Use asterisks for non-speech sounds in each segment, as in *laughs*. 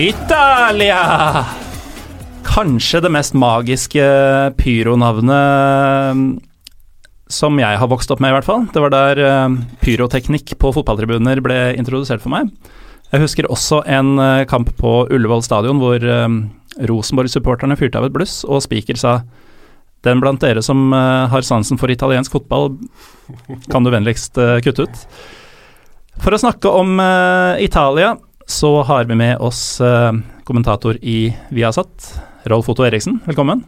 Italia! Kanskje det mest magiske pyronavnet mm, som jeg har vokst opp med, i hvert fall. Det var der eh, pyroteknikk på fotballtribuner ble introdusert for meg. Jeg husker også en eh, kamp på Ullevål stadion hvor Rosenborg-supporterne fyrte av et bluss, og Spiker sa den blant dere som har sansen for italiensk fotball, kan du vennligst kutte ut. For å snakke om Italia, så har vi med oss eh, kommentator i Viasat, Rolf Otto Eriksen. Velkommen.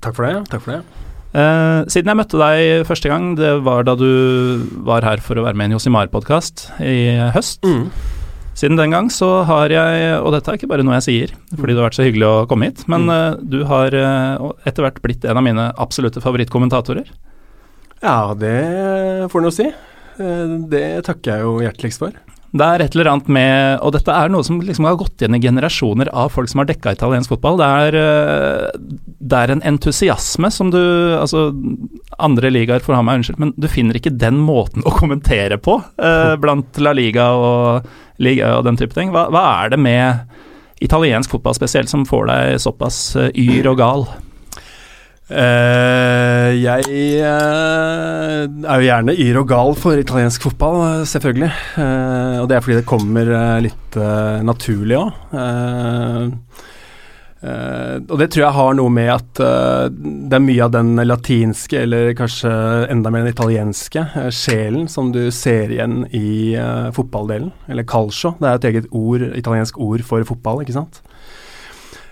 Takk for det. takk for det. Eh, siden jeg møtte deg første gang, det var da du var her for å være med i en Josimar-podkast i høst. Siden den gang så har jeg, og dette er ikke bare noe jeg sier fordi du har vært så hyggelig å komme hit, men eh, du har eh, etter hvert blitt en av mine absolutte favorittkommentatorer. Ja, det får en å si. Det takker jeg jo hjerteligst for. Det er et eller annet med Og dette er noe som liksom har gått igjen i generasjoner av folk som har dekka italiensk fotball. Det er, eh, det er en entusiasme som du Altså, andre ligaer får ha meg unnskyldt, men du finner ikke den måten å kommentere på eh, blant La Liga og liga og den type ting. Hva, hva er det med italiensk fotball spesielt som får deg såpass eh, yr og gal? Eh, jeg uh, er jo gjerne yr og gal for italiensk fotball, eh, selvfølgelig. Uh, og det er fordi det kommer litt naturlig òg. og det tror jeg har noe med at det er mye av den latinske, eller kanskje enda mer den italienske, sjelen som du ser igjen i fotballdelen. Eller calcio. Det er et eget ord, italiensk ord for fotball, ikke sant.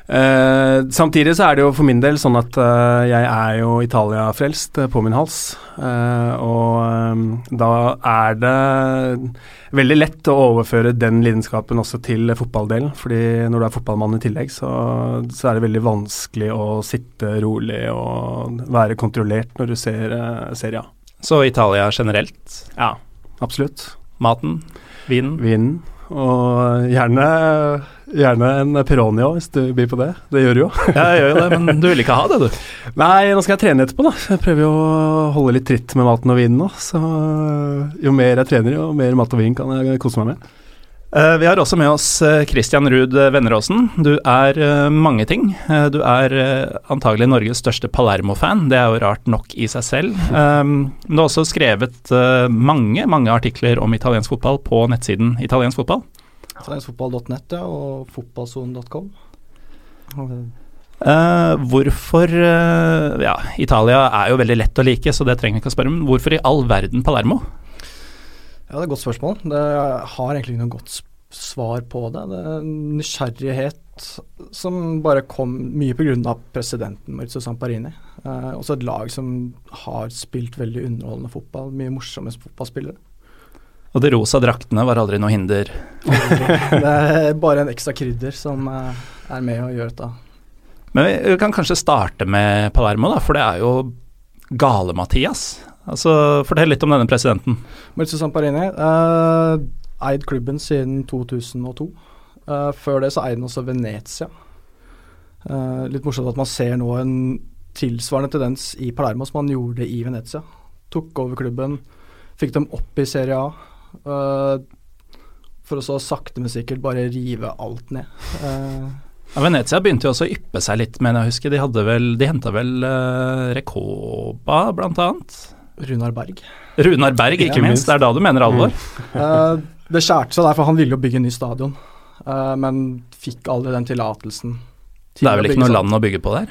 Eh, samtidig så er det jo for min del sånn at uh, jeg er jo Italia-frelst uh, på min hals. Eh, og um, da er det veldig lett å overføre den lidenskapen også til fotballdelen. fordi når du er fotballmann i tillegg, så, så er det veldig vanskelig å sitte rolig og være kontrollert når du ser uh, Serie A. Så Italia generelt? Ja, absolutt. Maten? Vinen? Vinen. Og gjerne, gjerne en Peroni òg, hvis du byr på det. Det gjør du jo. *laughs* Ja, jeg gjør jo det, men du vil ikke ha det, du? Nei, nå skal jeg trene etterpå, da. Jeg prøver jo å holde litt tritt med maten og vinen nå. Så jo mer jeg trener, jo mer mat og vin kan jeg kose meg med. Eh, vi har også med oss eh, Christian Ruud Venneråsen. Du er eh, mange ting. Eh, du er eh, antagelig Norges største Palermo-fan. Det er jo rart nok i seg selv. Men du har også skrevet eh, mange, mange artikler om italiensk fotball på nettsiden Italiensk fotball. Italienskfotball.net ja, og fotballsonen.com. Eh, hvorfor eh, Ja, Italia er jo veldig lett å like, så det trenger vi ikke å spørre om. Hvorfor i all verden Palermo? Ja, det er et godt spørsmål. Det har egentlig ikke noe godt svar på det. Det er nysgjerrighet som bare kom mye pga. presidenten Maurizio Samparini. Eh, også et lag som har spilt veldig underholdende fotball. Mye morsomme fotballspillere. Og de rosa draktene var aldri noe hinder. det er bare en ekstra krydder som eh, er med og gjør dette. Men vi vi kan kanskje starte med Palermo, da, for det er jo Gale-Mathias. Altså, Fortell litt om denne presidenten. Maurizio Samparini uh, eid klubben siden 2002. Uh, før det så eide han også Venezia. Uh, litt morsomt at man ser nå en tilsvarende tendens i Palermo som han gjorde i Venezia. Tok over klubben, fikk dem opp i Serie A. Uh, for å så sakte, men sikkert bare rive alt ned. Uh, Ja, Venezia begynte jo også å yppe seg litt, men jeg husker de hadde vel De henta vel uh, Recoba, blant annet. Runar Berg. Runar Berg, ikke Ja, minst. Det er da du mener alvor. Eh, det skjærte seg der, for han ville jo bygge en ny stadion, uh, men fikk aldri den tillatelsen. til Det er vel ikke noe land å bygge på der?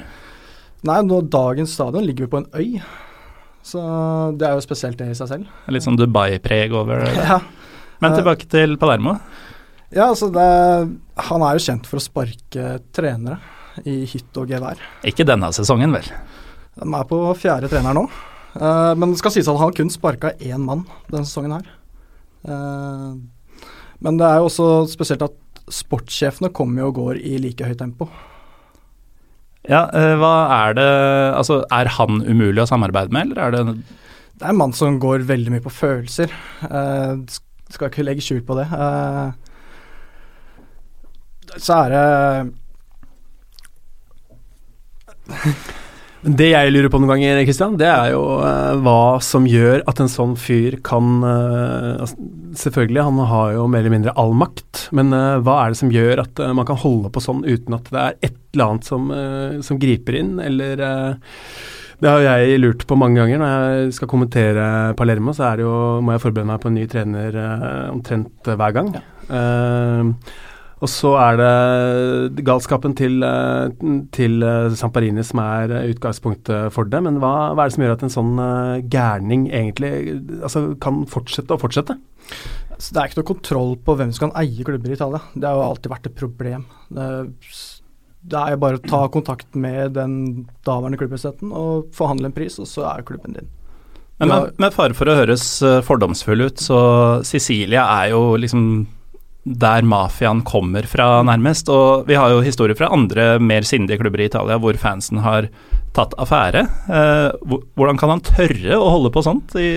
Nei, nå, dagens stadion ligger jo på en øy, så det er jo spesielt det i seg selv. Litt sånn Dubai-preg over det. *laughs* Ja. Men Eh, tilbake til Palermo. Ja, altså det, Han er jo kjent for å sparke trenere i hytt og gevær. Ikke denne sesongen, vel? De er på fjerde trener nå. Uh, men det skal sies at han har kun sparka én mann denne sesongen her. Uh, men det er jo også spesielt at sportssjefene kommer og går i like høyt tempo. Ja, uh, hva er det Altså, er han umulig å samarbeide med, eller er det Det er en mann som går veldig mye på følelser. Uh, skal ikke legge skjul på det. så er det Det jeg lurer på noen ganger, Kristian, det er jo eh, hva som gjør at en sånn fyr kan uh, altså, Selvfølgelig, han har jo mer eller mindre all makt, men eh, hva er det som gjør at man kan holde på sånn uten at det er et eller annet som, som griper inn, eller Det har jeg lurt på mange ganger når jeg skal kommentere Palermo, så er det jo, må jeg forberede meg på en ny trener omtrent hver gang. Ja. Og så er det galskapen til, eh, til eh, Samparini som er eh, utgangspunktet for det. Men hva, hva, er det som gjør at en sånn gærning egentlig altså, kan fortsette og fortsette? Så det er ikke noe kontroll på hvem som kan eie klubber i Italia. Det har jo alltid vært et problem. Det, det er bare å ta kontakt med den daværende klubbpresidenten og forhandle en pris, og så er klubben din. Men med, med fare for å høres fordomsfull ut, så Sicilia er jo liksom der mafiaen kommer fra, nærmest. Og vi har jo historier fra andre mer sindige klubber i Italia hvor fansen har tatt affære. Eh, hvordan kan han tørre å holde på sånt? I,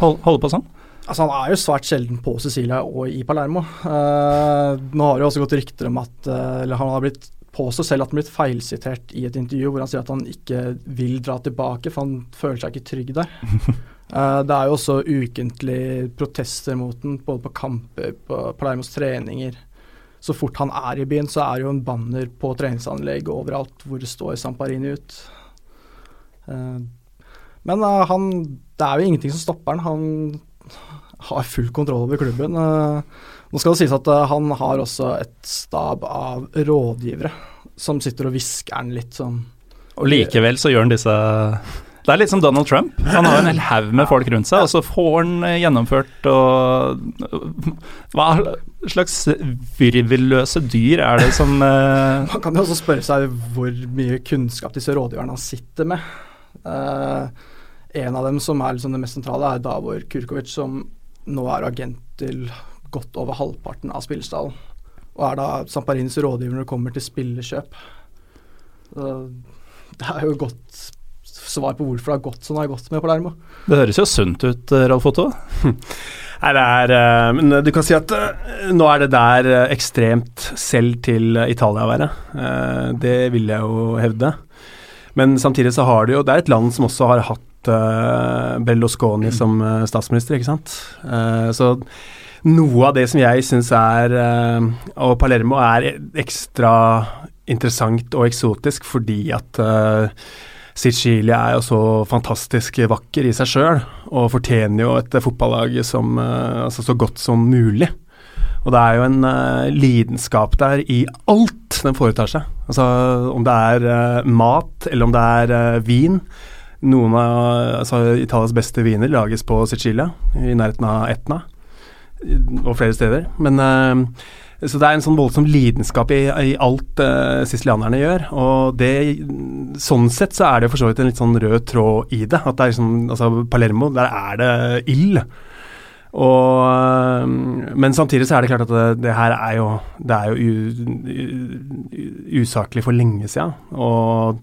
holde på sånn? Altså Han er jo svært sjelden på Sicilia og i Palermo. Uh, nå har det jo også gått rykter om at uh, eller han har blitt påstår selv at han blitt feilsitert i et intervju hvor han sier at han ikke vil dra tilbake, for han føler seg ikke trygg der. *laughs* Uh, det er jo også ukentlig protester mot den, både på kamper, på Palermos treninger. Så fort han er i byen, så er det jo en banner på treningsanlegg overalt hvor det står Samparini ut. Uh, men uh, han Det er jo ingenting som stopper han. Han har full kontroll over klubben. nå skal det sies at han har også et stab av rådgivere som sitter og hvisker han litt sånn Og likevel så gjør han disse det er litt som Donald Trump. Han har en hel haug med folk rundt seg, og så får han eh, gjennomført og Hva slags virvelløse dyr er det som uh... Man kan jo også spørre seg hvor mye kunnskap disse rådgiverne sitter med. Uh, en av dem som er liksom det mest sentrale, er Davor Kurkovic, som nå er agent til godt over halvparten av spillestallen. Og er da Samparinis rådgiver når det kommer til spillekjøp. Uh, det er jo godt svar på hvorfor det har gått som det har gått med Palermo. Det høres jo sunt ut, eh, Ralf Otto. *laughs* Nei, det er eh, Men du kan si at eh, nå er det der ekstremt selv til Italia å være. Det vil jeg jo hevde. Men samtidig så har det jo Det er et land som også har hatt Berlusconi som statsminister, ikke sant. Så noe av det som jeg syns er Og Palermo er ekstra interessant og eksotisk fordi at Sicilia er jo så fantastisk vakker i seg sjøl, og fortjener jo et fotballag som, uh, altså så godt som mulig. Og det er jo en uh, lidenskap der i alt den foretar seg. Altså om det er uh, mat, eller om det er vin. Noen av altså, Italias beste viner lages på Sicilia, i nærheten av Etna, og flere steder. Men så det er en sånn voldsom lidenskap i, i alt uh, sicilianerne gjør. Og det, sånn sett så er det for så vidt en litt sånn rød tråd i det. At det er liksom, altså Palermo, der er det ild. Og, uh, men samtidig så er det klart at det, det her er jo Det er jo usaklig for lenge siden. Og,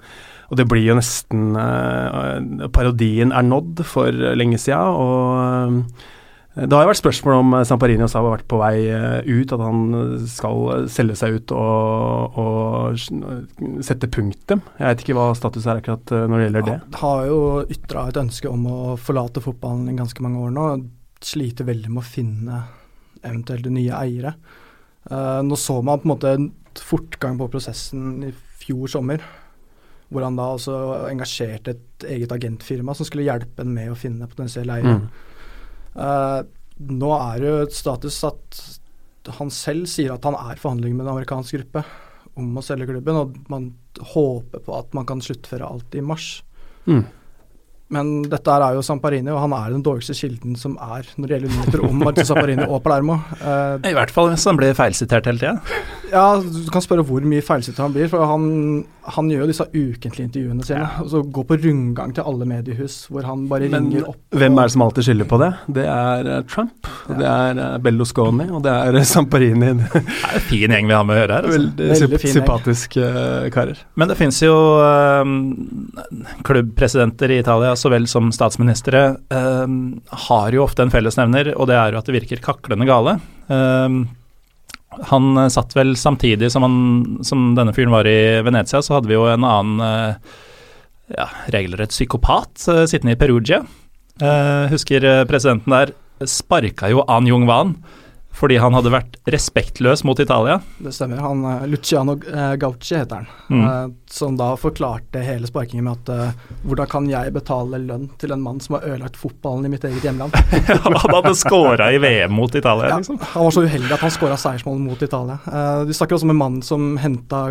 og det blir jo nesten uh, Parodien er nådd for lenge siden. Og det har jo vært spørsmål om Samparini også har vært på vei eh, ut, at han skal selge seg ut og, og sette punktum. Jeg vet ikke hva status er akkurat eh, når det gjelder det. Han har jo ytra et ønske om å forlate fotballen i ganske mange år nå. Sliter veldig med å finne eventuelle nye eiere. Nå så man på en måte en fortgang på prosessen i fjor sommer. Hvor han da også engasjerte et eget agentfirma som skulle hjelpe en med å finne potensielle eiere. Mm. Uh, nå er jo et status at han selv sier at han er i forhandling med en amerikansk gruppe om å selge klubben, og man håper på at man kan sluttføre alt i mars. Mm. Men dette er jo Samparini, og han er den dårligste kilden som er når det gjelder nyheter om Martin Samparini og Palermo. Uh, I hvert fall hvis han blir feilsitert hele tida. Ja, du kan spørre hvor mye feilsitert han blir. For han, han gjør jo disse ukentlige intervjuene sine. Ja. Og så går på rundgang til alle mediehus hvor han bare Men, ringer opp. Hvem er det som alltid skylder på det? Det er uh, Trump, ja. det er uh, Berlusconi, og det er Samparini. *laughs* det er en fin gjeng vi har med å gjøre her. Altså. Veldig, Veldig sympatiske karer. Men det finnes jo klubbpresidenter i Italia så vel som statsministre eh, har jo ofte en fellesnevner, og det er jo at det virker kaklende gale. Eh, han satt vel samtidig som, han, som, denne fyren var i Venezia, så hadde vi jo en annen eh, ja, regelrett psykopat eh, sittende i Perugia. Eh, husker presidenten der sparka jo An Jung Wan fordi han hadde vært respektløs mot Italia. Det stemmer. Han, uh, Luciano uh, Gauci heter han. Mm. Uh, som da forklarte hele sparkingen med at hvordan kan jeg betale lønn til en mann som har ødelagt fotballen i mitt eget hjemland? *laughs* han hadde skåra i VM mot Italia, ja, liksom. Han var så uheldig at han skåra seiersmål mot Italia. vi snakker også om en mann som henta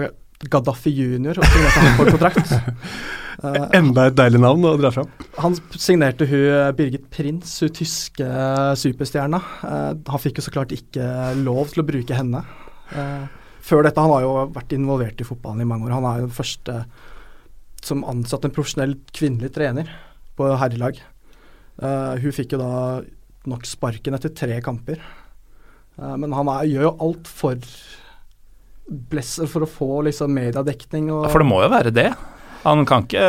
Gaddafi junior og signerte han på kontrakt. Uh, *laughs* Enda et deilig navn å dra fram. Han signerte hun eh, Birgit Prins, hun tyske eh, superstjerna. Uh, han fikk jo så klart ikke lov til å bruke henne. Uh, før dette, Han har jo vært involvert i fotballen i mange år. Han er jo den første som ansatte en profesjonell kvinnelig trener på herrelag. hun fikk jo da nok sparken etter tre kamper. men han er, gjør jo alt for blesser for å få liksom mediedekning. Og for det må jo være det? Han kan ikke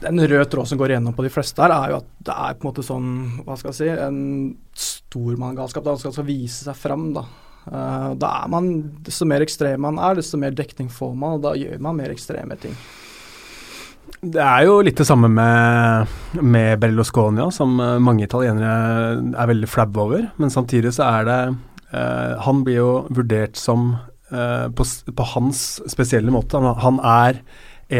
Den røde tråd som går igjennom på de fleste her, er jo at det er på en måte sånn, hva skal jeg si, en stormanngalskap. Da han skal, vise seg fram, da. Uh, da er man, Desto mer ekstrem man er, desto mer dekning får man, og da gjør man mer ekstreme ting. Det er jo litt det samme med, med Berlusconia, som mange italienere er veldig flaue over. Men samtidig så er det uh, Han blir jo vurdert som på, på, hans spesielle måte. Han, han er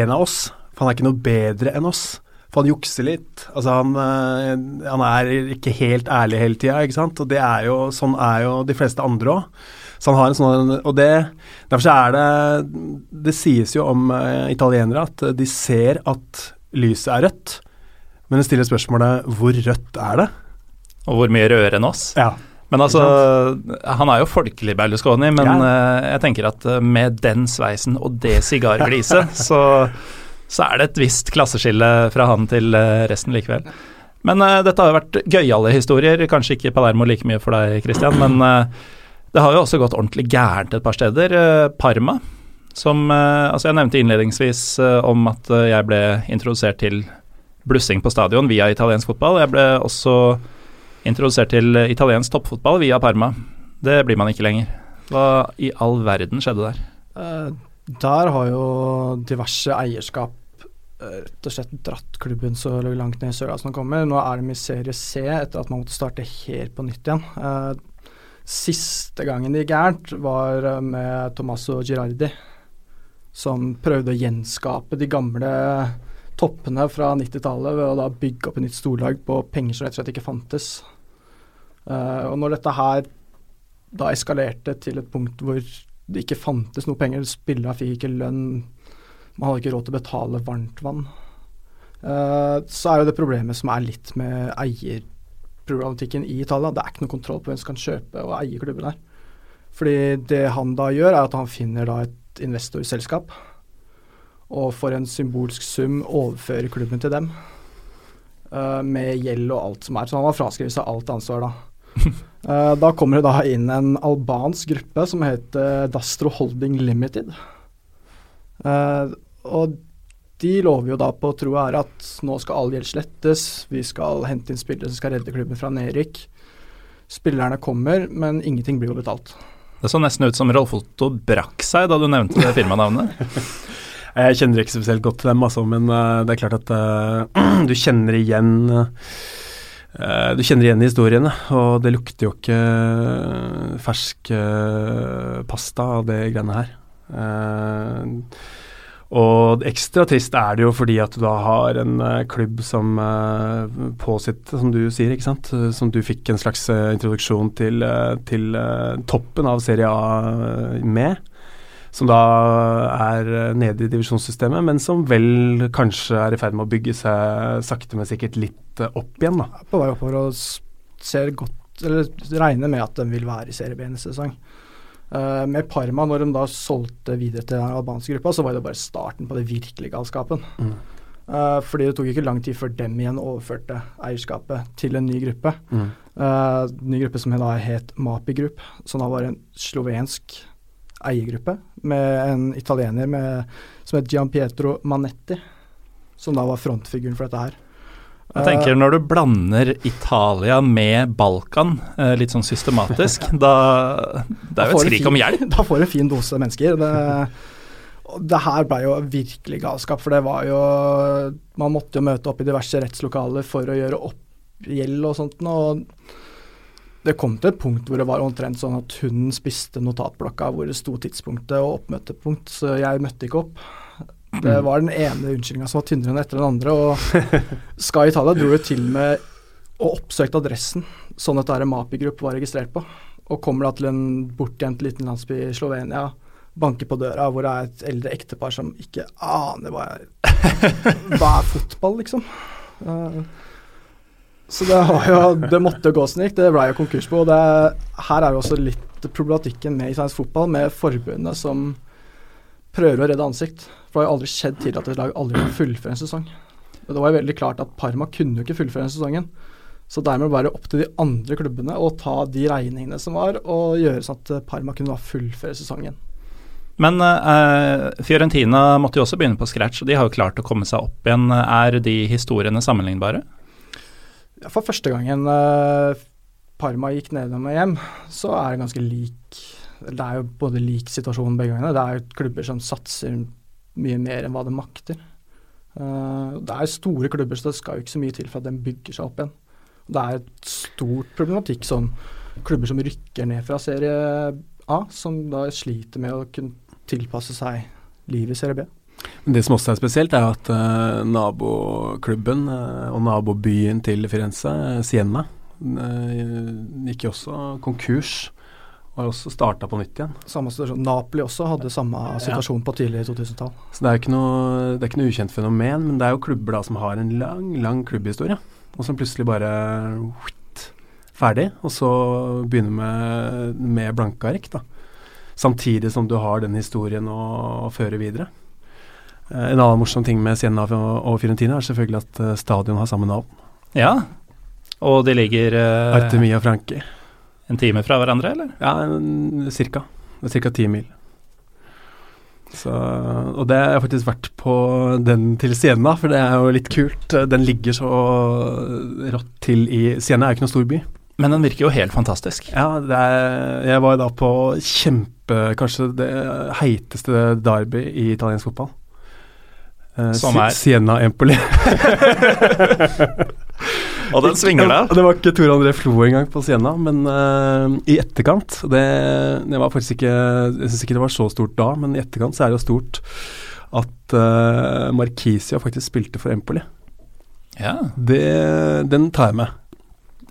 en av oss. For han er ikke noe bedre enn oss. For han jukser litt. Altså han, eh, han er ikke helt ærlig hele tida, ikke sant. Og det er jo, sånn er jo de fleste andre òg. Så han har en sånn Og det Derfor så er det Det sies jo om uh, italienere at de ser at lyset er rødt, men de stiller spørsmålet hvor rødt er det? Og hvor mye rødere enn oss? Ja. Men altså, han er jo folkelig Berlusconi, men ja. uh, jeg tenker at uh, med den sveisen og det sigargliset, *laughs* så, så, er det et visst klasseskille fra han til uh, resten likevel. Men dette har jo vært gøyale historier, kanskje ikke Palermo like mye for deg, Christian, men det har jo også gått ordentlig gærent et par steder. Parma, som Altså, jeg nevnte innledningsvis om at jeg ble introdusert til blussing på stadion via italiensk fotball. Jeg ble også introdusert til italiensk toppfotball via Parma. Det blir man ikke lenger. Hva i all verden skjedde der? Uh, der har jo diverse eierskap uh, rett og slett dratt klubben så langt ned i søla som den kommer. Nå er de i serie C etter at man måtte starte helt på nytt igjen. Siste gangen det gikk gærent, var med Tommaso Girardi, som prøvde å gjenskape de gamle toppene fra 90-tallet ved å da bygge opp et nytt storlag på penger som rett og slett ikke fantes. Uh, og når dette her da eskalerte til et punkt hvor det ikke fantes noe penger, spillerne fikk ikke lønn, man hadde ikke råd til å betale varmtvann, uh, så er jo det problemet som er litt med eierproblematikken i Italia, det er ikke noe kontroll på hvem som kan kjøpe og eie klubben her. Fordi det han da gjør, er at han finner da et investorselskap og for en symbolsk sum overføre klubben til dem. Uh, med gjeld og alt som er. Så han har fraskrevet seg alt ansvar da. uh, *laughs* da kommer det da inn en albansk gruppe som heter Dastro Holding Limited. Uh, og de lover jo da på tro og ære at nå skal all gjeld slettes, vi skal hente inn spillere som skal redde klubben fra nedrykk. Spillerne kommer, men ingenting blir jo betalt. Det så nesten ut som Rolf Otto brakk seg da du nevnte det firmanavnet. *laughs* Jeg kjenner ikke spesielt godt til dem, altså, men uh, det er klart at uh, *clears throat* du kjenner igjen Du kjenner igjen historiene, og det lukter jo ikke fersk pasta av det greiene her. og ekstra trist er det jo fordi at du da har en klubb som på sitt, som du sier, ikke sant, som du fikk en slags introduksjon til, til toppen av Serie A med som da er eh, nede i divisjonssystemet, men som vel kanskje er i ferd med å bygge seg sakte, men sikkert litt eh, opp igjen. da. På vei oppover og ser godt Eller regner med at de vil være i Serie B neste sesong. Uh, med Parma, når de da solgte videre til den albanske gruppa, så var det bare starten på det virkelige galskapen. Mm. Uh, fordi det tok ikke lang tid før dem igjen overførte eierskapet til en ny gruppe. Mm. Uh, ny gruppe som da het Mapi Group, som da var en slovensk eiergruppe med en italiener med, som het Gian Pietro Manetti, som da var frontfiguren for dette her. Jeg tenker Når du blander Italia med Balkan eh, litt sånn systematisk, *laughs* da Det er jo et skrik om hjelp. *laughs* Da får du en fin dose mennesker. Det, det her ble jo virkelig galskap, for det var jo Man måtte jo møte opp i diverse rettslokaler for å gjøre opp gjeld og sånt. og det kom til et punkt hvor det var omtrent sånn at hun spiste notatblokka hvor det sto tidspunktet og oppmøtepunkt, så jeg møtte ikke opp. Det var den ene unnskyldninga som var tynnere enn etter den andre. Og Sky Italia dro jo til med og oppsøkte adressen sånn at dette Mapi Group var registrert på. Og kommer da til en bortgjemt liten landsby i Slovenia, banker på døra hvor det er et eldre ektepar som ikke aner hva er, hva er fotball, liksom. Uh, så det, jo, det måtte gå som det gikk. Det ble jo konkurs på. Og det, her er jo også litt problematikken med italiensk fotball, med forbundet som prøver å redde ansikt. For det har jo aldri skjedd tidligere at et lag aldri kan fullføre en sesong. Men det var jo veldig klart at Parma kunne jo ikke fullføre den sesongen. Så dermed var det opp til de andre klubbene å ta de regningene som var, og gjøre sånn at Parma kunne fullføre sesongen. Men eh, Fiorentina måtte jo også begynne på scratch, og de har jo klart å komme seg opp igjen. Er de historiene sammenlignbare? For første gangen uh, Parma gikk nedom og hjem, så er det ganske lik Det er jo både lik situasjon begge gangene. Det er jo klubber som satser mye mer enn hva de makter. Uh, det er store klubber, så det skal jo ikke så mye til for at de bygger seg opp igjen. Det er et stort problematikk sånn klubber som rykker ned fra serie A, som da sliter med å kunne tilpasse seg livet i serie B. Men Det som også er spesielt, er at uh, naboklubben uh, og nabobyen til Firenze, uh, Siena, gikk jo også konkurs. Og har også starta på nytt igjen. Samme situasjon. Napoli også hadde samme situasjon ja. på tidlig 2000-tall. Så det er, ikke noe, det er ikke noe ukjent fenomen, men det er jo klubber da som har en lang, lang klubbhistorie, og som plutselig bare ferdig, og så begynner med, med blanke ark. da. Samtidig som du har den historien å, å føre videre. Eh, en annen morsom ting med Siena og Fiorentina er selvfølgelig at eh, stadion har samme navn. Ja, og de ligger uh, Artemia Franki. En time fra hverandre, eller? Ja, cirka. Ca. ti mil. Så, og det har jeg faktisk vært på den til Siena, for det er jo litt kult. Den ligger så rått til i Siena er jo ikke noen stor by. Men den virker jo helt fantastisk. Ja, er, jeg var da på kjempe Kanskje det heiteste derby i italiensk fotball. Uh, Som er Siena Empoli. *laughs* og den svinger der. Det var ikke Tor André Flo engang på Siena, men uh, i etterkant det, det, var faktisk ikke Jeg syns ikke det var så stort da, men i etterkant så er det jo stort at uh, Markisia faktisk spilte for Empoli. Ja. Det, den tar jeg med.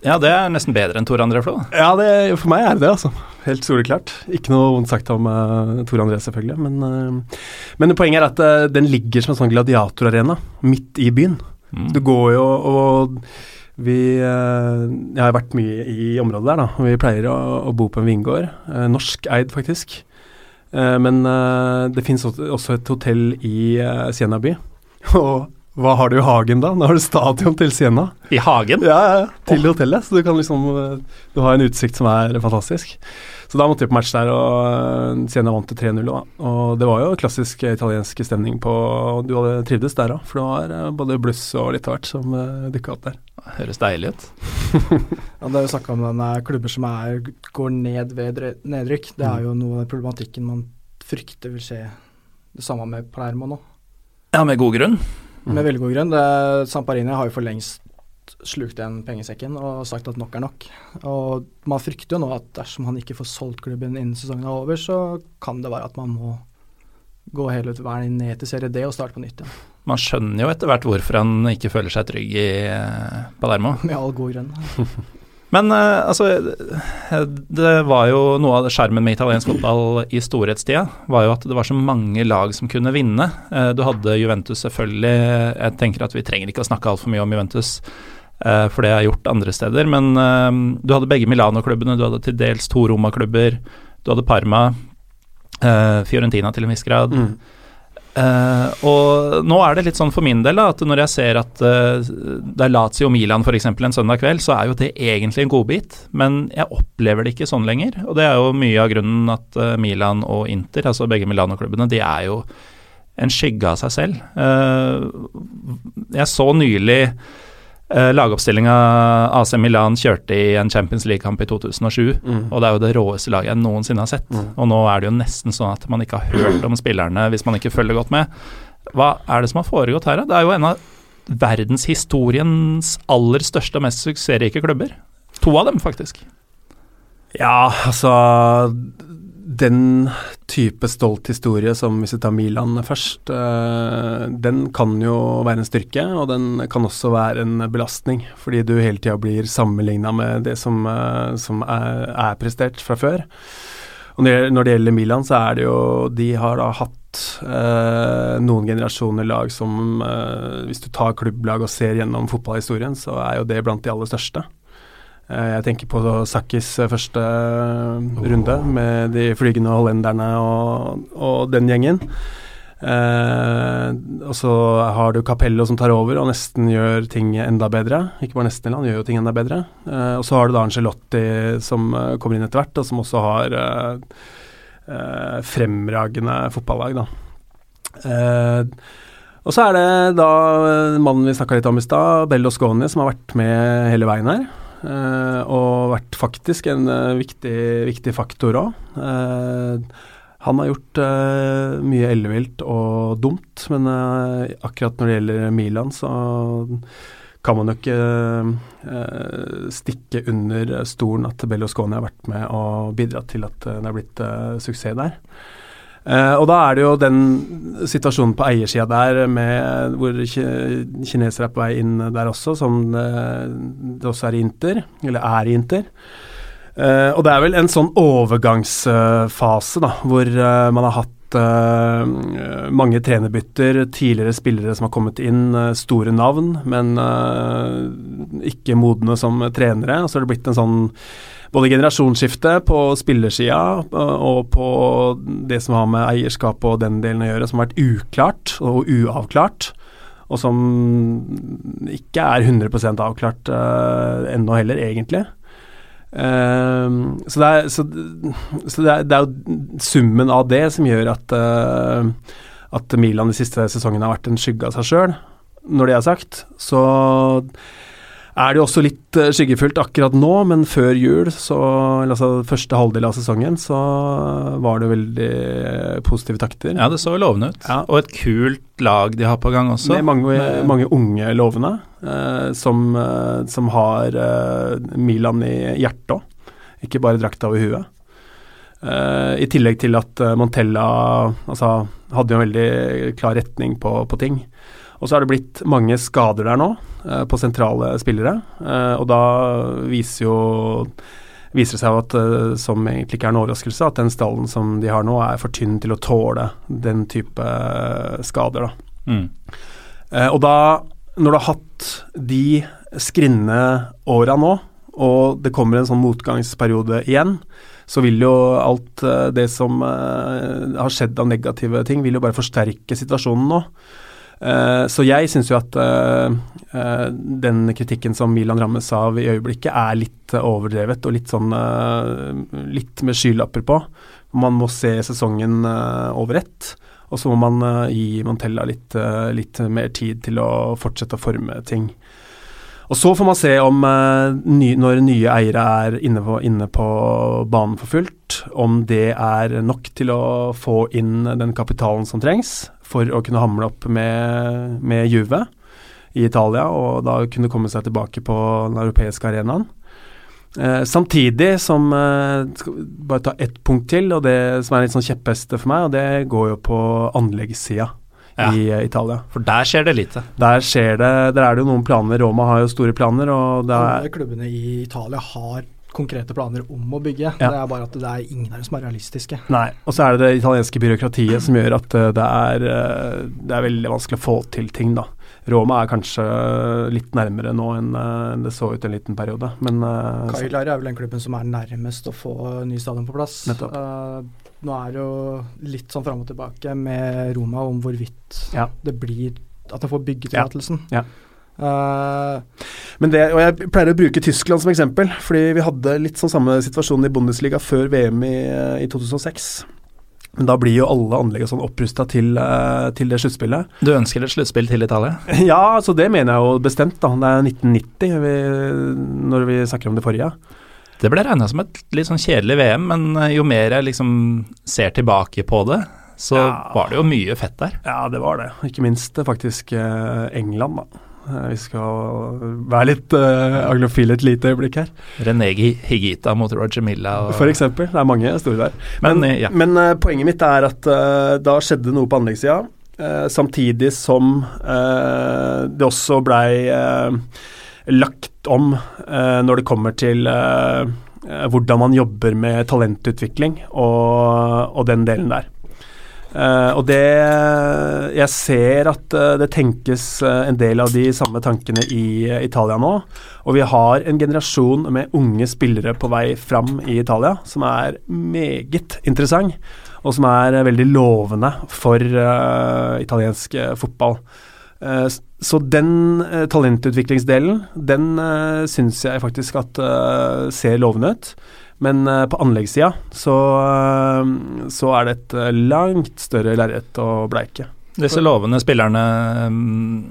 Ja, det er nesten bedre enn Tor André Flo. Ja, det, for meg er det det, altså. Helt soleklart. Ikke noe vondt sagt om uh, Tor André, selvfølgelig. Men, uh, men poenget er at uh, den ligger som en sånn gladiatorarena midt i byen. Mm. Du går jo og vi Jeg har vært mye i området der, da. Vi pleier å, å bo på en vingård. Norskeid, faktisk. men det finnes også et hotell i Siena by. *laughs* Og hva har du i hagen da? Nå har du stadion til Siena. I hagen? Ja, ja, til oh. hotellet. Så du kan liksom Du har en utsikt som er fantastisk. Så da måtte vi på match der, og eh, Siena vant til 3-0. Og det var jo klassisk italiensk stemning på Du hadde trivdes der òg, for det var eh, både bluss og litt av hvert som uh, eh, dukka opp der. Høres deilig ut. *laughs* ja, det er jo snakka om denne klubber som er, går ned ved nedrykk. Det er mm. jo noe av problematikken man frykter vil skje. Det samme med Palermo nå. Ja, med god grunn. Med mm. veldig god grunn. Det, Samparini har jo for lengst slukt den pengesekken og sagt at nok er nok. Og man frykter jo nå at dersom han ikke får solgt klubben innen sesongen er over, så kan det være at man må gå hele veien ned til serie D og starte på nytt igjen. Man skjønner jo etter hvert hvorfor han ikke føler seg trygg i eh, Palermo. Med all god grunn. *laughs* Men uh, altså Det var jo noe av skjermen med italiensk fotball i storhetstida, var jo at det var så mange lag som kunne vinne. Uh, du hadde Juventus selvfølgelig. Jeg tenker at vi trenger ikke å snakke altfor mye om Juventus, uh, for det er gjort andre steder. Men du hadde begge Milano-klubbene, du hadde til dels to Roma-klubber. Du hadde Parma, Fiorentina til en viss grad. Mm. Uh, og nå er det litt sånn for min del da, at når jeg ser at uh, det er Lazio Milan f.eks. en søndag kveld, så er jo det egentlig en godbit, men jeg opplever det ikke sånn lenger. Og det er jo mye av grunnen at uh, Milan og Inter, altså begge Milano-klubbene, de er jo en skygge av seg selv. jeg så nylig Uh, Lagoppstillinga AC Milan kjørte i en Champions League-kamp i 2007, mm. og det er jo det råeste laget jeg noensinne har sett. Mm. Og nå er det jo nesten sånn at man ikke har hørt om spillerne hvis man ikke følger godt med. Hva er det som har foregått her, da? Det er jo en av verdenshistoriens aller største og mest suksessrike klubber. To av dem, faktisk. Ja, altså den type stolt historie som hvis vi tar Milan først, uh, den kan jo være en styrke, og den kan også være en belastning, fordi du hele tida blir sammenligna med det som, uh, som er, er, prestert fra før. Og når det gjelder Milan, så er det jo De har da hatt uh, noen generasjoner lag som Hvis du tar klubblag og ser gjennom fotballhistorien, så er jo det blant de aller største. Eh, jeg tenker på Sakkis eh, første oh. runde med de flygende hollenderne og, og den gjengen. Eh, og så har du Capello som tar over og nesten gjør ting enda bedre. Ikke bare nesten, han gjør jo ting enda bedre. Eh, og så har du da Angelotti som kommer inn etter hvert, og som også har uh, fremragende fotballag, da. og så er det da mannen vi snakka litt om i stad, Bello Sconi, som har vært med hele veien her. Uh, og vært faktisk en uh, viktig, viktig, faktor òg. Uh, eh, han har gjort mye ellevilt og dumt, men akkurat når det gjelder Milan, så kan man jo ikke stikke under stolen at Bellosconi har vært med og bidratt til at det er blitt suksess der. Uh, og da er det jo den situasjonen på eiersida der med hvor kinesere er på vei inn der også, som det, det også er i Inter, eller er i Inter. Uh, og det er vel en sånn overgangsfase da, hvor man har hatt mange trenerbytter, tidligere spillere som har kommet inn, store navn, men ikke modne som trenere. Og så har det blitt en sånn både generasjonsskifte på spillersida og på det som har med eierskap og den delen å gjøre, som har vært uklart og uavklart. Og som ikke er 100 avklart uh, ennå heller, egentlig. Uh, så, det er, så, så det, er, det er, jo summen av det som gjør at, uh, at Milan de siste sesongene har vært en skygge av seg sjøl. Når det er sagt, så er det jo også litt uh, skyggefullt akkurat nå, men før jul, så, altså første halvdel av sesongen, så var det veldig uh, positive takter. Ja, det så lovende ut. Ja. Og et kult lag de har på gang også. Med mange, med mange unge lovende, eh, som, som, har Milan i hjertet òg, ikke bare drakta over huet. I tillegg til at Montella altså, hadde jo en veldig klar retning på, på ting. Og så har det blitt mange skader der nå, eh, på sentrale spillere. Eh, og da viser jo viser det seg at, uh, som egentlig ikke er en overraskelse, at den stallen som de har nå, er for tynn til å tåle den type skader. Da. Mm. Og da, når du har hatt de skrinne åra nå, og det kommer en sånn motgangsperiode igjen, så vil jo alt det som har skjedd av negative ting, vil jo bare forsterke situasjonen nå. Uh, så jeg syns jo at uh, uh, den kritikken som Milan rammes av i øyeblikket, er litt overdrevet og litt sånn litt med skylapper på. Man må se sesongen over ett, og så må man gi Montella litt, litt, mer tid til å fortsette å forme ting. Og Så får man se om når nye eiere er inne på, inne på banen for fullt, om det er nok til å få inn den kapitalen som trengs for å kunne hamle opp med, med Juve i Italia, og da kunne komme seg tilbake på den europeiske arenaen. Eh, samtidig som eh, Skal bare ta ett punkt til, og det som er litt sånn kjeppheste for meg, og det går jo på anleggssida Ja. i eh, Italia. For der skjer det lite. Der skjer det Der er det jo noen planer. Roma har jo store planer, og det er Alle klubbene i Italia har konkrete planer om å bygge. Ja. Det er bare at det er ingen her som er realistiske. Nei. Og så er det det italienske byråkratiet som gjør at eh, det er, eh, det er veldig vanskelig å få til ting, da. Roma er kanskje litt nærmere nå enn eh, det så ut en liten periode, men eh, er vel den klubben som er nærmest å få ny stadion på plass. Eh, nå er det jo litt sånn fram og tilbake med Roma om hvorvidt Ja. det blir at de får byggetillatelsen. Ja. Eh, Men det, og Jeg pleier å bruke Tyskland som eksempel, fordi vi hadde litt sånn samme situasjon i Bundesliga før VM i, i 2006. Men da blir jo alle anlegg og sånn opprusta til, eh, til det sluttspillet. Du ønsker et sluttspill til Italia? *laughs* Ja, så det mener jeg jo bestemt, da. Det er 1990 vi, når vi snakker om det forrige. Det ble regna som et litt sånn kjedelig VM, men eh, jo mer jeg liksom ser tilbake på det, så Ja. var det jo mye fett der. Ja, det var det. Ikke minst eh, faktisk eh, England, da. Eh, Vi skal være litt uh, aglofile et lite øyeblikk her. Renegi Higita mot Roger Milla. Og, For eksempel. Det er mange store der. Men, Men, eh, ja. men uh, poenget mitt er at uh, da skjedde noe på anleggssida, uh, samtidig som eh, det også blei eh, lagt om eh, når det kommer til eh, eh, hvordan man jobber med talentutvikling og, og den delen der. Eh, og det Jeg ser at uh, det tenkes uh, en del av de samme tankene i Italia nå. Og vi har en generasjon med unge spillere på vei fram i Italia som er meget interessant, og som er veldig lovende for italiensk fotball. Så den uh, talentutviklingsdelen, den uh, syns jeg faktisk at ser lovende ut. Men eh, på anleggssida så, eh, så er det et eh, langt større lerret å bleike. Disse lovende spillerne mm,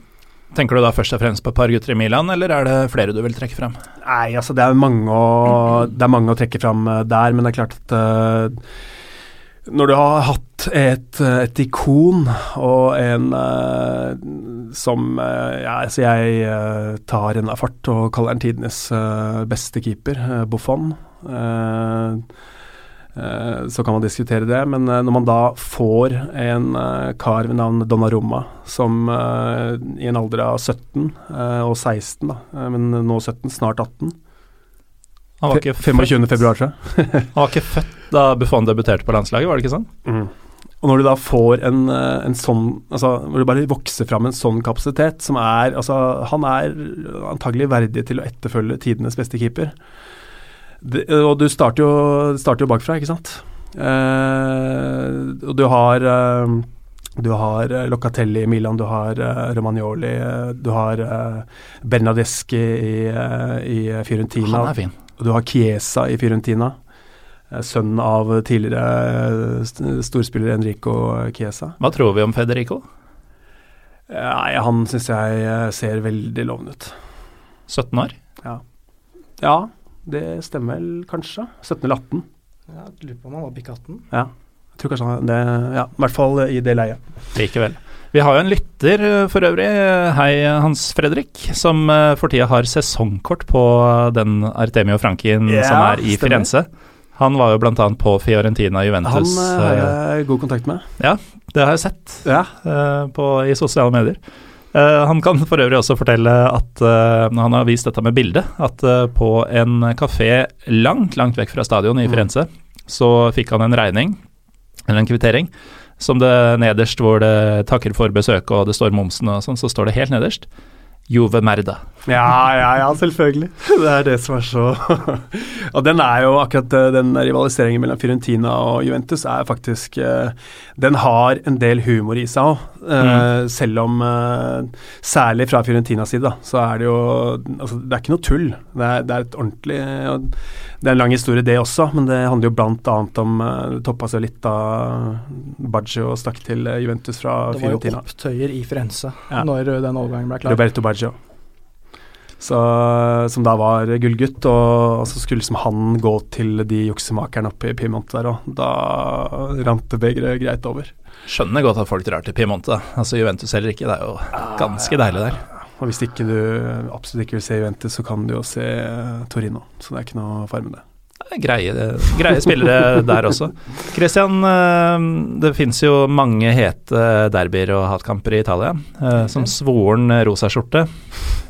Tenker du da først og fremst på et par gutter i Milan, eller er det flere du vil trekke frem? Nei, altså det er mange å, det er mange å trekke fram eh, der, men det er klart at når du har hatt et, et ikon og en uh, som uh, ja, altså Jeg uh, tar en av fart og kaller han tidenes beste keeper, Buffon. Eh, eh, så kan man diskutere det, men eh, når man da får en kar ved navn Donnarumma som i en alder av 17 eh, og 16, da, men nå 17, snart 18 Han var ikke, Fe- 25. februar, tror jeg. Han var ikke født da Buffon debuterte på landslaget, var det ikke sånn? Og når du da får en, en sånn Altså, når du bare vokser fram en sånn kapasitet, som er Altså, han er antagelig verdig til å etterfølge tidenes beste keeper. Det, og du starter jo, starter jo bakfra, ikke sant? Eh, og du har eh, du har eh, Locatelli i Milan, du har Romagnoli, du har Bernadeschi i, i Fiorentina. Han er fin. Og du har Chiesa i Fiorentina. Sønnen av tidligere storspiller Enrico Chiesa. Hva tror vi om Federico? Nei, han syns jeg ser veldig lovende ut. 17 år? Ja, det stemmer vel kanskje. 17 eller 18. ja, lurer på om han var bikk 18. Ja. Jeg tror kanskje han det Ja, i hvert fall i det leiet. Likevel. Vi har jo en lytter eh, for øvrig, hei Hans Fredrik, som eh, for tida har sesongkort på den Artemio Frankien Ja, som er i stemmer. Firenze. Han var jo bl.a. på Fiorentina Juventus. Han har eh, jeg god kontakt med. Ja, det har jeg sett Ja. på, i sosiale medier. Eh, han kan for øvrig også fortelle at uh, han har vist dette med bilde, at uh, på en kafé langt, langt vekk fra stadion i Mm. Firenze, så fikk han en regning, eller en kvittering, som det nederst hvor det takker for besøket og det står momsen og sånn, så står det helt nederst Juve Merda. Ja, ja, ja, selvfølgelig. *laughs* Det er det som er så *laughs* Og den er jo akkurat eh, den rivaliseringen mellom Fiorentina og Juventus er faktisk eh, Den har en del humor i seg òg. Selv om eh, Særlig fra Fiorentinas side, da, så er det jo Altså, det er ikke noe tull. Det er, det er et ordentlig Det er en lang historie, det også, men det handler jo blant annet om Det toppa seg litt da Baggio stakk til eh, Juventus fra Det var jo opptøyer i Firenze Ja. når den overgangen ble klar. Roberto Baggio. Så, som da var gullgutt, og, og så skulle liksom han gå til de juksemakerne oppe i Piemonte der, òg. da rant begeret greit over. Skjønner godt at folk drar til Piemonte, da. altså Juventus heller ikke, det er jo ganske deilig der. Og hvis ikke du absolutt ikke vil se Juventus, så kan du jo se Torino, så det er ikke noe fare med det. Greie, greie spillere der også. Christian, eh, det finnes jo mange hete derbyer og hatkamper i Italia. Eh, som svoren rosaskjorte,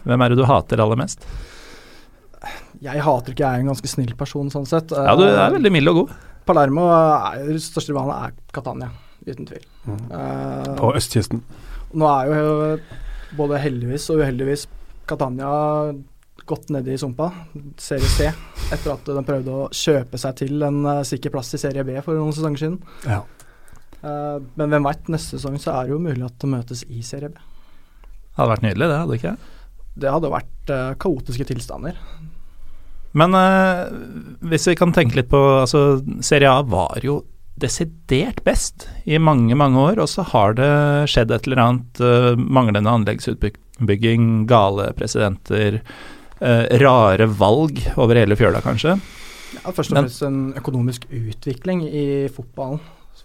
hvem er det du hater aller mest? Jeg hater ikke, jeg er en ganske snill person sånn sett. Ja, du er veldig mild og god. Palermo er største rivalet er Catania, uten tvil. Mm. Uh, På østkysten. Nå er jo både heldigvis og uheldigvis Catania gått nedi i sumpa, Serie C, etter at de prøvde å kjøpe seg til en uh, sikker plass i Serie B for noen sesonger siden. Ja. Uh, men hvem veit, neste sesong så er det jo mulig at de møtes i Serie B. Hadde vært nydelig, det, hadde ikke Det hadde vært uh, kaotiske tilstander. Men hvis vi kan tenke litt på altså, Serie A var jo desidert best i mange, mange år, og så har det skjedd et eller annet manglende anleggsutbygging, gale presidenter, rare valg over hele fjøla, kanskje. Ja, først og fremst en økonomisk utvikling i fotballen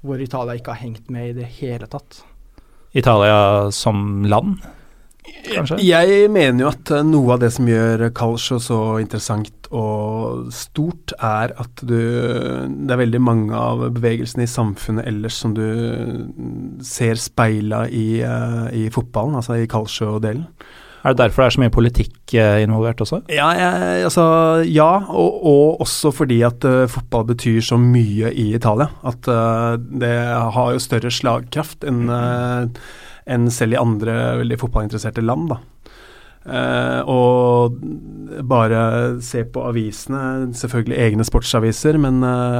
hvor Italia ikke har hengt med i det hele tatt. Italia som land, kanskje? Jeg mener jo at eh, noe av det som gjør Calcio så interessant og stort, er at du Det er veldig mange av bevegelsene i samfunnet ellers som du ser speila i, uh, i fotballen, altså i Calcio-delen. Er det derfor det er så mye politikk eh, involvert også? Ja, jeg, altså, ja og, og, også fordi at uh, fotball betyr så mye i Italia. At uh, det har jo større slagkraft enn uh, en selv i andre veldig fotballinteresserte land. da. og bare se på avisene, selvfølgelig egne sportsaviser, men,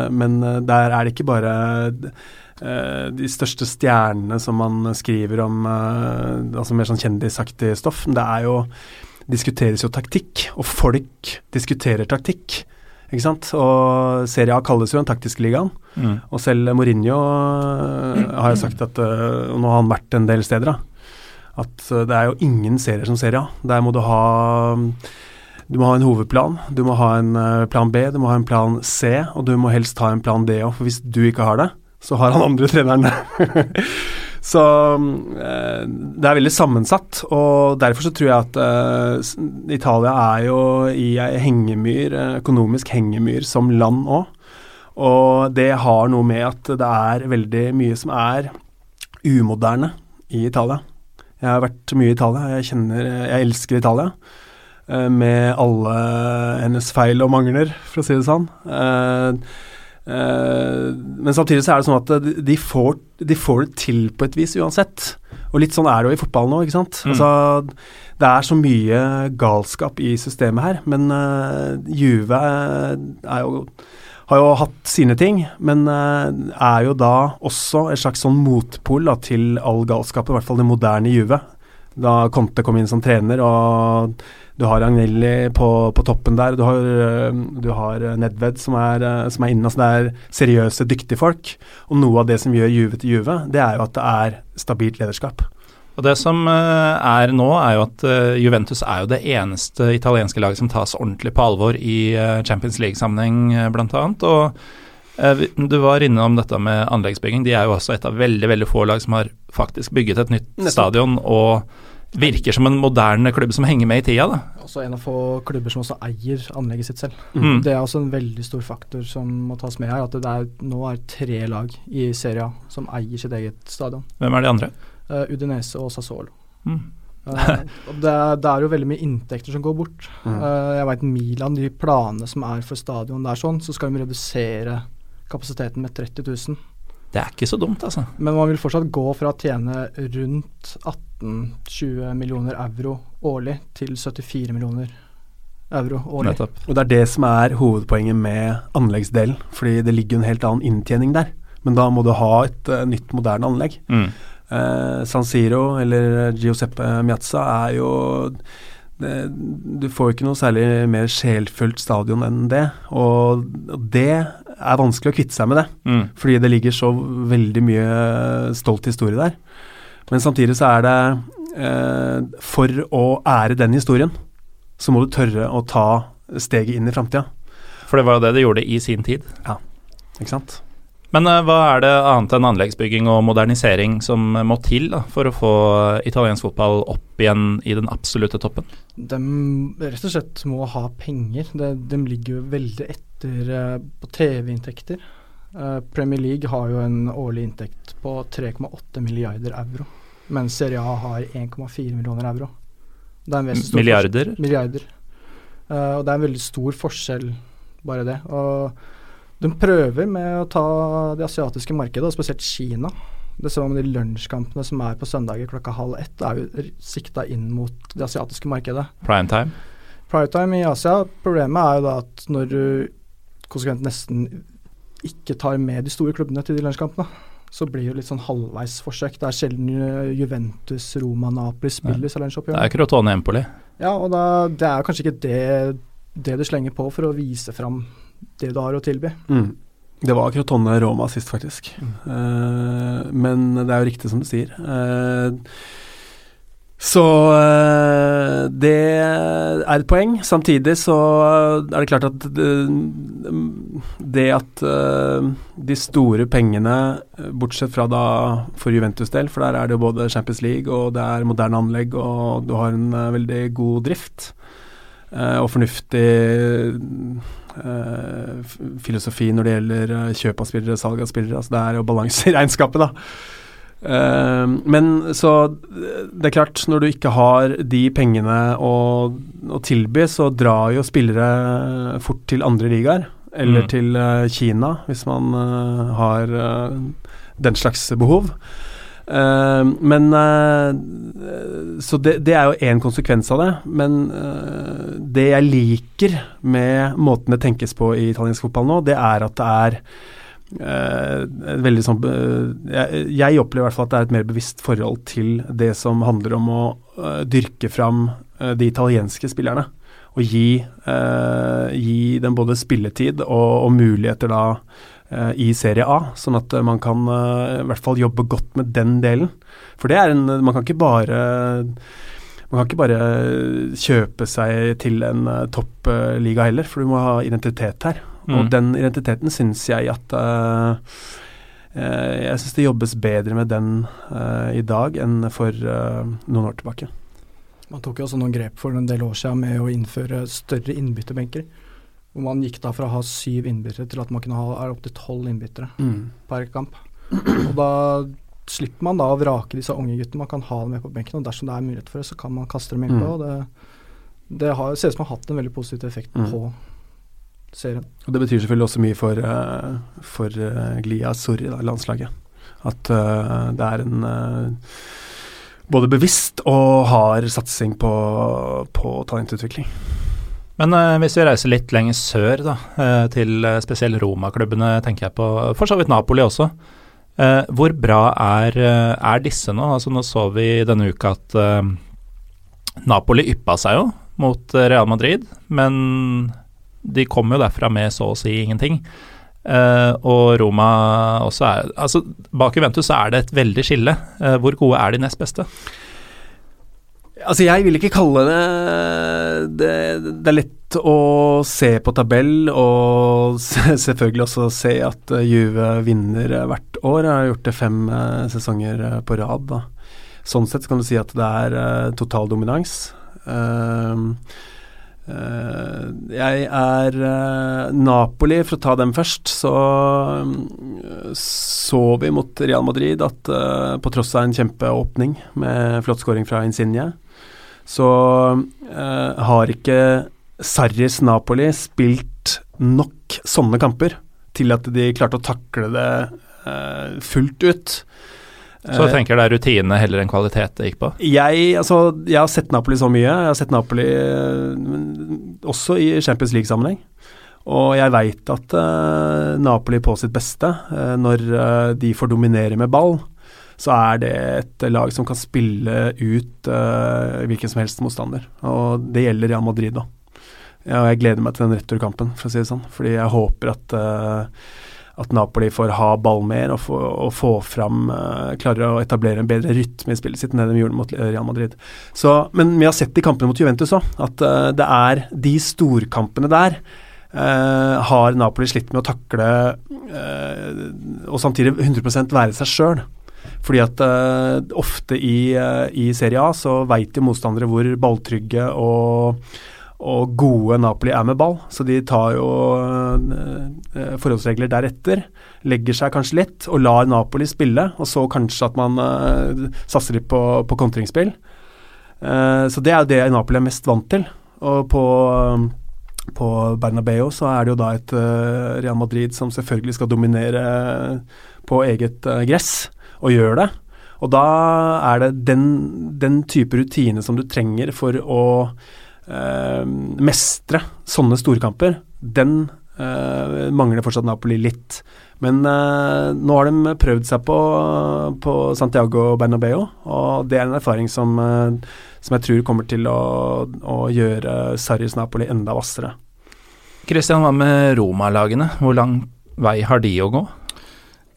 men der er det ikke bare Uh, de største stjernene som man skriver om, uh, altså mer sånn kjendisaktig stoff. Det er jo diskuteres jo taktikk, og folk diskuterer taktikk. Ikke sant? Og Serie A kalles jo den taktiske ligaen. Mm. Og selv Mourinho uh, har jo sagt at Og nå har han vært en del steder, da. At det er jo ingen serier som Serie A. Der må du ha du må ha en hovedplan, du må ha en plan B, du må ha en plan C, og du må helst ha en plan D òg. For hvis du ikke har det, så har han andre treneren *laughs* så eh, det er veldig sammensatt, og derfor så tror jeg at eh, Italia er jo i ei hengemyr, eh, økonomisk hengemyr som land òg. Og det har noe med at det er veldig mye som er umoderne i Italia. Jeg har vært mye i Italia, jeg kjenner Jeg elsker Italia. Med alle hennes feil og mangler, for å si det sånn. Uh, men samtidig så er det sånn at de får, de får, det til på et vis uansett. Og litt sånn er det jo i fotballen nå, ikke sant. Mm. Altså, det er så mye galskap i systemet her, men uh, Juve er jo, har jo hatt sine ting, men uh, er jo da også et slags sånn motpol da, til all galskap, i hvert fall det moderne Juve. Da Conte kom inn som trener, og du har Agnelli på, på, toppen der. Du har, øh, du har Nedved som er, øh, som er inne. Altså det er seriøse, dyktige folk. Og noe av det som gjør Juve til Juve, det er jo at det er stabilt lederskap. Og Det som øh, er nå, er jo at Juventus er jo det eneste italienske laget som tas ordentlig på alvor i Champions League-sammenheng, bl.a. Og du var innom dette med anleggsbygging. De er jo også et av veldig veldig få lag som har faktisk bygget et nytt Nettopp. stadion. og virker som en moderne klubb som henger med i tida. da. Også en av få klubber som også eier anlegget sitt selv. Mm. Det er også en veldig stor faktor som må tas med her. At det er, nå er tre lag i Serie A som eier sitt eget stadion. Hvem er de andre? Uh, Udinese og Sassolo. Mm. uh, det, det, er jo veldig mye inntekter som går bort. Mm. Uh, jeg veit Milan, de planene som er for stadion der sånn, så skal de redusere kapasiteten med 30 000. Det er ikke så dumt, altså. Men man vil fortsatt gå fra å tjene rundt 18-20 millioner euro årlig til 74 millioner euro årlig. Nettopp. Og Det er det som er hovedpoenget med anleggsdelen, fordi det ligger en helt annen inntjening der. Men da må du ha et uh, nytt, moderne anlegg. Mm. Uh, San Siro eller Giuseppe Miazza er jo det, du får ikke noe særlig mer sjelfullt stadion enn det. Og det er vanskelig å kvitte seg med det, mm. fordi det ligger så veldig mye stolt historie der. Men samtidig så er det eh, For å ære den historien, så må du tørre å ta steget inn i framtida. For det var jo det det gjorde i sin tid. Ja, ikke sant. Men uh, hva er det annet enn anleggsbygging og modernisering som må til da, for å få italiensk fotball opp igjen i den absolutte toppen? De rett og slett må ha penger. De, de ligger jo veldig etter eh, på TV-inntekter. Eh, Premier League har jo en årlig inntekt på 3,8 milliarder euro, mens Serie A har 1,4 millioner euro. Det er en stor Milliarder? Milliarder. Eh, og det er en veldig stor forskjell, bare det. Og de prøver med å ta det asiatiske markedet, og spesielt Kina. Det ser man med de lunsjkampene som er på søndager klokka halv ett, er jo sikta inn mot det asiatiske markedet. Prime time? Prime time i Asia, problemet er jo da at når du konsekvent nesten ikke tar med de store klubbene til de lunsjkampene, så blir det litt sånn halvveis forsøk. Det er sjelden Juventus, Roma, Napoli spiller disse Det lunsjoppgjørene. er Crotone Empoli. Ja, og da, det er kanskje ikke det, det du slenger på for å vise fram det du har å tilby. Mm. Det var Crotone Roma sist, faktisk. Eh, men det er jo riktig som du sier. Uh, så eh, det er et poeng. Samtidig så er det klart at det, at de store pengene, bortsett fra da for Juventus del, for der er det jo både Champions League og det er moderne anlegg og du har en veldig god drift og fornuftig eh, filosofi når det gjelder eh, kjøp av spillere, salg av spillere. Altså det er jo balanse i *laughs* regnskapet, da. Eh, men så eh, det er klart, når du ikke har de pengene å, å tilby, så drar jo spillere fort til andre ligaer. Eller Mm. til eh, Kina, hvis man eh, har eh, den slags behov. Eh, men uh, Så det, det er jo én konsekvens av det. Men uh, det jeg liker med måten det tenkes på i italiensk fotball nå, det er at det er eh, veldig sånn jeg, jeg opplever i hvert fall at det er et mer bevisst forhold til det som handler om å dyrke fram de italienske spillerne. Og gi, gi dem både spilletid og, og muligheter da i Serie A, sånn at eh, man kan eh, i hvert fall jobbe godt med den delen. For det er en Man kan ikke bare man kan ikke bare kjøpe seg til en uh, toppliga heller, for du må ha identitet her. Mm. Og den identiteten syns jeg at uh, eh, Jeg syns det jobbes bedre med den uh, i dag enn for uh, noen år tilbake. Man tok jo også noen grep for en del år siden med å innføre større innbytterbenker. Hvor man gikk da fra å ha syv innbyttere til at man kunne ha opptil tolv innbyttere per kamp. Og da slipper man da å vrake disse unge guttene. Man kan ha dem med på benken, og dersom det er mulighet for det, så kan man kaste dem innpå. Mm. og Det, det har, ser ut som det har hatt en veldig positiv effekt Mm. på serien. Og Det betyr selvfølgelig også mye for, eh, for eh, Glia Sorry, da, landslaget. At uh, det er en uh, både bevisst og hard satsing på, på talentutvikling. Men uh, hvis vi reiser litt lenger sør, da, uh, til eh, spesielt Roma-klubbene, tenker jeg på. For så vidt Napoli også. Hvor bra er, er disse nå? Altså Nå så vi denne uka at Napoli yppa seg jo mot Real Madrid, men de kom jo derfra med så å si ingenting. Og Roma også er Altså, bak Juventus er det et veldig skille. Hvor gode er de nest beste? Altså, jeg vil ikke kalle det Det, det er lett å se på tabell, og selvfølgelig også se at eh, Juve vinner eh, hvert år. Jeg har gjort det fem eh, sesonger eh, på rad. Da. Sånn sett kan du si at det er uh, total dominans. Ehm, eh, jeg er eh, Napoli, for å ta dem først, så så vi mot Real Madrid at eh, på tross av en kjempeåpning med flott scoring fra Insigne, så eh, har ikke Sarris Napoli spilt nok sånne kamper til at de klarte å takle det eh, fullt ut. Så du jeg tenker det er rutine heller enn kvalitet det gikk på. jeg, altså, jeg har sett Napoli så mye. Jeg har sett Napoli eh, også i Champions League-sammenheng. Og jeg veit at uh, Napoli på sitt beste, uh, når uh, de får dominere med ball, så er det et lag som kan spille ut uh, hvilken som helst motstander. Og det gjelder Real Madrid da. Og jeg gleder meg til den returkampen, for å si det sånn. Fordi jeg håper at uh, at Napoli får ha ball mer og få, og få fram uh, Klarer å etablere en bedre rytme i spillet sitt enn det de gjorde mot Real Madrid. Så, men vi har sett i kampene mot Juventus òg at det er de storkampene der Uh, har Napoli slitt med å takle uh, og samtidig 100% være seg sjøl. Fordi at uh, ofte i, uh, i Serie A så veit jo motstandere hvor balltrygge og og gode Napoli er med ball. Så de tar jo uh, forholdsregler deretter. Legger seg kanskje litt og lar Napoli spille, og så kanskje at man uh, satser litt på, på kontringsspill. Uh, så det er jo det Napoli er mest vant til. Og på, på Bernabeu så er det jo da et Real Madrid som selvfølgelig skal dominere på eget gress, og gjør det. Og da er det den, den type rutine som du trenger for å eh, mestre sånne storkamper, den eh, mangler fortsatt Napoli litt. Men eh, nå har de prøvd seg på, på Santiago Bernabeu, og det er en erfaring som, eh, som jeg tror kommer til å, å gjøre Sarris Napoli enda hvassere. Kristian, hva med Roma-lagene? Hvor lang vei har de å gå?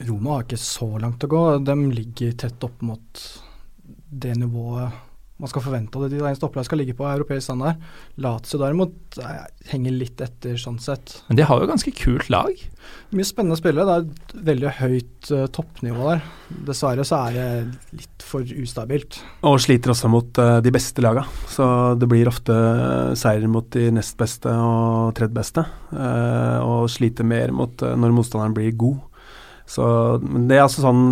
Roma har ikke så langt å gå. De ligger tett opp mot det nivået man skal forvente at de eneste opplag skal ligge på europeisk standard. Lazio derimot eh, henger litt etter sånn sett. Men de har jo ganske kult lag? Mye spennende spillere. Det er et veldig høyt uh, toppnivå der. Dessverre så er det litt for ustabilt. Og sliter også mot uh, de beste laga. Så det blir ofte uh, seier mot de nest beste og tredje beste. og sliter mer mot når motstanderen blir god. Så det er altså sånn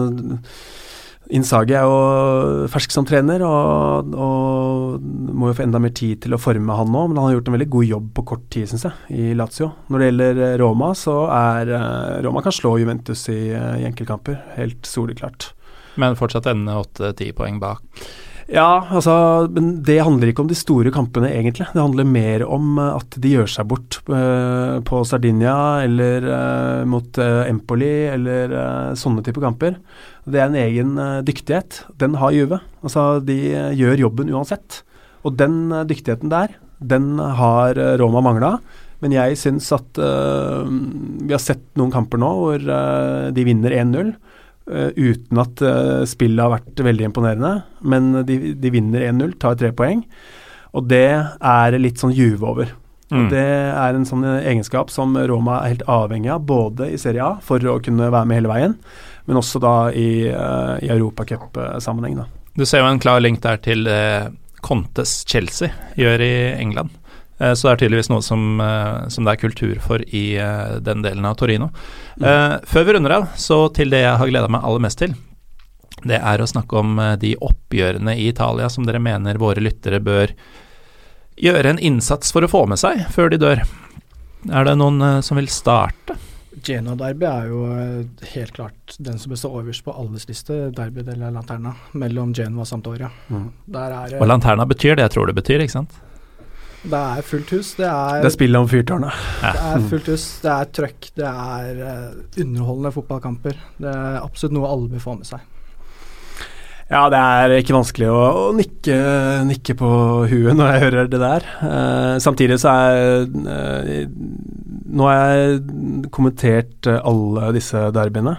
Innsage er jo fersk som trener og, og, må jo få enda mer tid til å forme han nå, men han har gjort en veldig god jobb på kort tid, syns jeg, i Lazio. Når det gjelder Roma, så er eh, Roma kan slå Juventus i, i enkeltkamper, helt soleklart. Men fortsatt ende åtte-ti poeng bak? Ja, altså, men det handler ikke om de store kampene, egentlig. Det handler mer om eh, at de gjør seg bort uh, på Sardinia eller uh, mot uh, Empoli eller sånne typer kamper. Det er en egen dyktighet. Den har Juve. Altså, de gjør jobben uansett. Og den dyktigheten der, den har Roma mangla. Men jeg syns at vi har sett noen kamper nå hvor de vinner 1-0. Uh, uten at uh, spillet har vært veldig imponerende. Men de, de vinner 1-0, tar tre poeng. Og det er litt sånn Juve over. Mm. Det er en sånn egenskap som Roma er helt avhengig av, både i Serie A for å kunne være med hele veien, men også da i, uh, i Europacup-sammenheng. Du ser jo en klar link der til uh, Contes Chelsea gjør i England. Eh, så det er tydeligvis noe som, eh, som, det er kultur for i eh, den delen av Torino. Mm. Før vi runder av, så til det jeg har gleda meg aller mest til. Det er å snakke om de oppgjørene i Italia som dere mener våre lyttere bør gjøre en innsats for å få med seg før de dør. Er det noen som vil starte? Genoa-derby er jo helt klart den som består stå øverst på alles liste. Derby eller Lanterna mellom Genoa og Santoria. Mm. og Lanterna betyr det jeg tror det betyr, ikke sant? Det er fullt hus. Det er, det er spillet om fyrtårnet. Det er fullt hus, det er trøkk, det er uh, underholdende fotballkamper. Det er absolutt noe alle bør få med seg. Ja, det er ikke vanskelig å, å nikke, nikke, på huet når jeg hører det der. Uh, samtidig så er uh, Nå har jeg kommentert alle disse derbyene.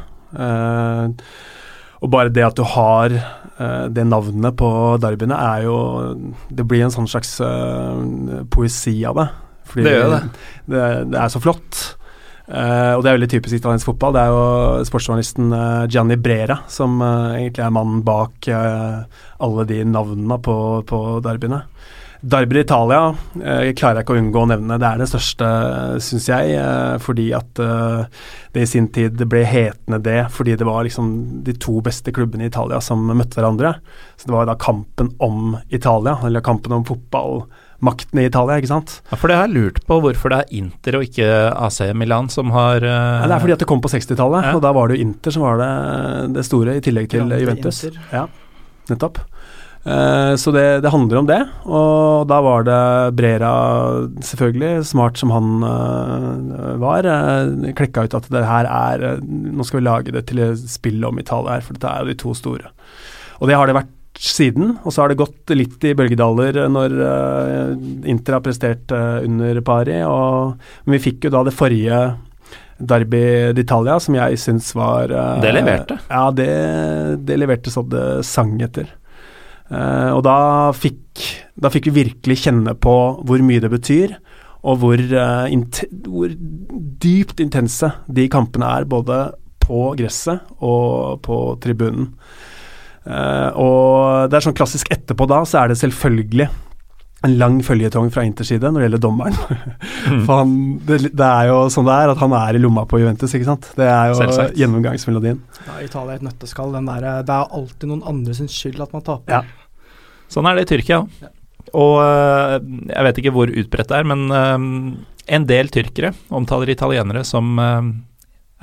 og bare det at du har det navnet på derbyene er jo Det blir en sånn slags uh, poesi av det. Fordi det gjør det. Det, det er så flott. Uh, og det er veldig typisk italiensk fotball. Det er jo sportsjournalisten Gianni Brera som egentlig er mannen bak alle de navnene på, på derbyene. Derby i Italia eh, klarer jeg ikke å unngå å nevne. Det er det største, syns jeg, eh, fordi at eh, det i sin tid ble hetende det fordi det var liksom de to beste klubbene i Italia som møtte hverandre. Så det var da kampen om Italia, eller kampen om fotballmakten i Italia, ikke sant. Ja, For det har jeg lurt på hvorfor det er Inter og ikke AC Milan som har uh... ja, Det er fordi at det kom på 60-tallet, ja. og da var det jo Inter som var det, det store, i tillegg til Juventus. Inter. Ja, nettopp. Eh, så det, det, handler om det, og da var det Brera, selvfølgelig, smart som han uh, var, uh, klekka ut at det her er Nå skal vi lage det til et spill om Italia her, for dette er jo de to store. Og det har det vært siden, og så har det gått litt i bølgedaler når Inter har prestert under pari, og, men vi fikk jo da det forrige Derby d'Italia, som jeg syns var Det leverte? Ja, det, det leverte så det sang etter. Uh, og da fikk, da fikk, vi virkelig kjenne på hvor mye det betyr, og hvor, int hvor, dypt intense de kampene er, både på gresset og på tribunen. Uh, og det er sånn klassisk etterpå da, så er det selvfølgelig en lang føljetong fra Inters side når det gjelder dommeren. *laughs* For han, det, det, er jo sånn det er, at han er i lomma på Juventus, ikke sant. Det er jo Selvsagt. gjennomgangsmelodien. Ja, Italia er et nøtteskall. Den der, det er alltid noen andre sin skyld at man taper. Ja. Sånn er det i Tyrkia òg. Ja. Og eh, jeg vet ikke hvor utbredt det er, men eh, en del tyrkere omtaler italienere som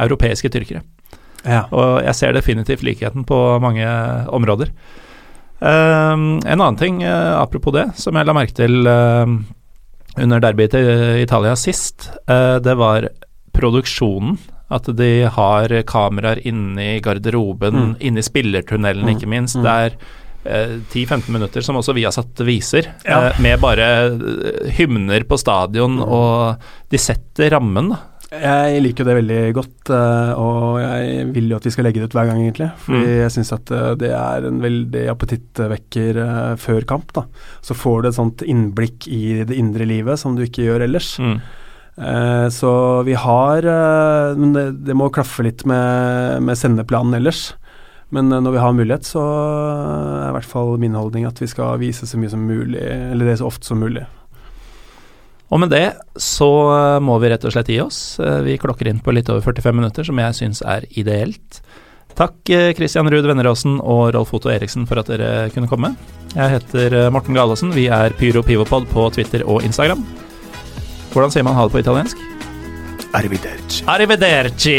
europeiske tyrkere. Ja. Og jeg ser definitivt likheten på mange områder. Uh, en annen ting, uh, apropos det, som jeg la merke til under derbyet til Italia sist, det var produksjonen. At de har kameraer inne i garderoben, mm. inne i spillertunnelen, mm. ikke minst. Mm. Der 10-15 eh, minutter, som også Viasat viser, ja. Eh, med bare eh, hymner på stadion, mm. og de setter rammen, da. Jeg liker jo det veldig godt, og jeg vil jo at vi skal legge det ut hver gang, egentlig. Fordi mm. jeg syns at det er en veldig appetittvekker før kamp, da. Så får du et sånt innblikk i det indre livet som du ikke gjør ellers. Mm. Så vi har Men det, det må klaffe litt med, med sendeplanen ellers. Men eh, når vi har mulighet, så er i hvert fall min holdning at vi skal vise så mye som mulig, eller det så ofte som mulig. Og med det så eh, må vi rett og slett gi oss. Eh, vi klokker inn på litt over 45 minutter, som jeg syns er ideelt. Takk Christian Ruud Venneråsen og Rolf Otto Eriksen for at dere kunne komme. Jeg heter Morten Galaasen. Vi er Pyro Pivopod på Twitter og Instagram. Hvordan sier man ha det på italiensk? Arrivederci. Arrivederci.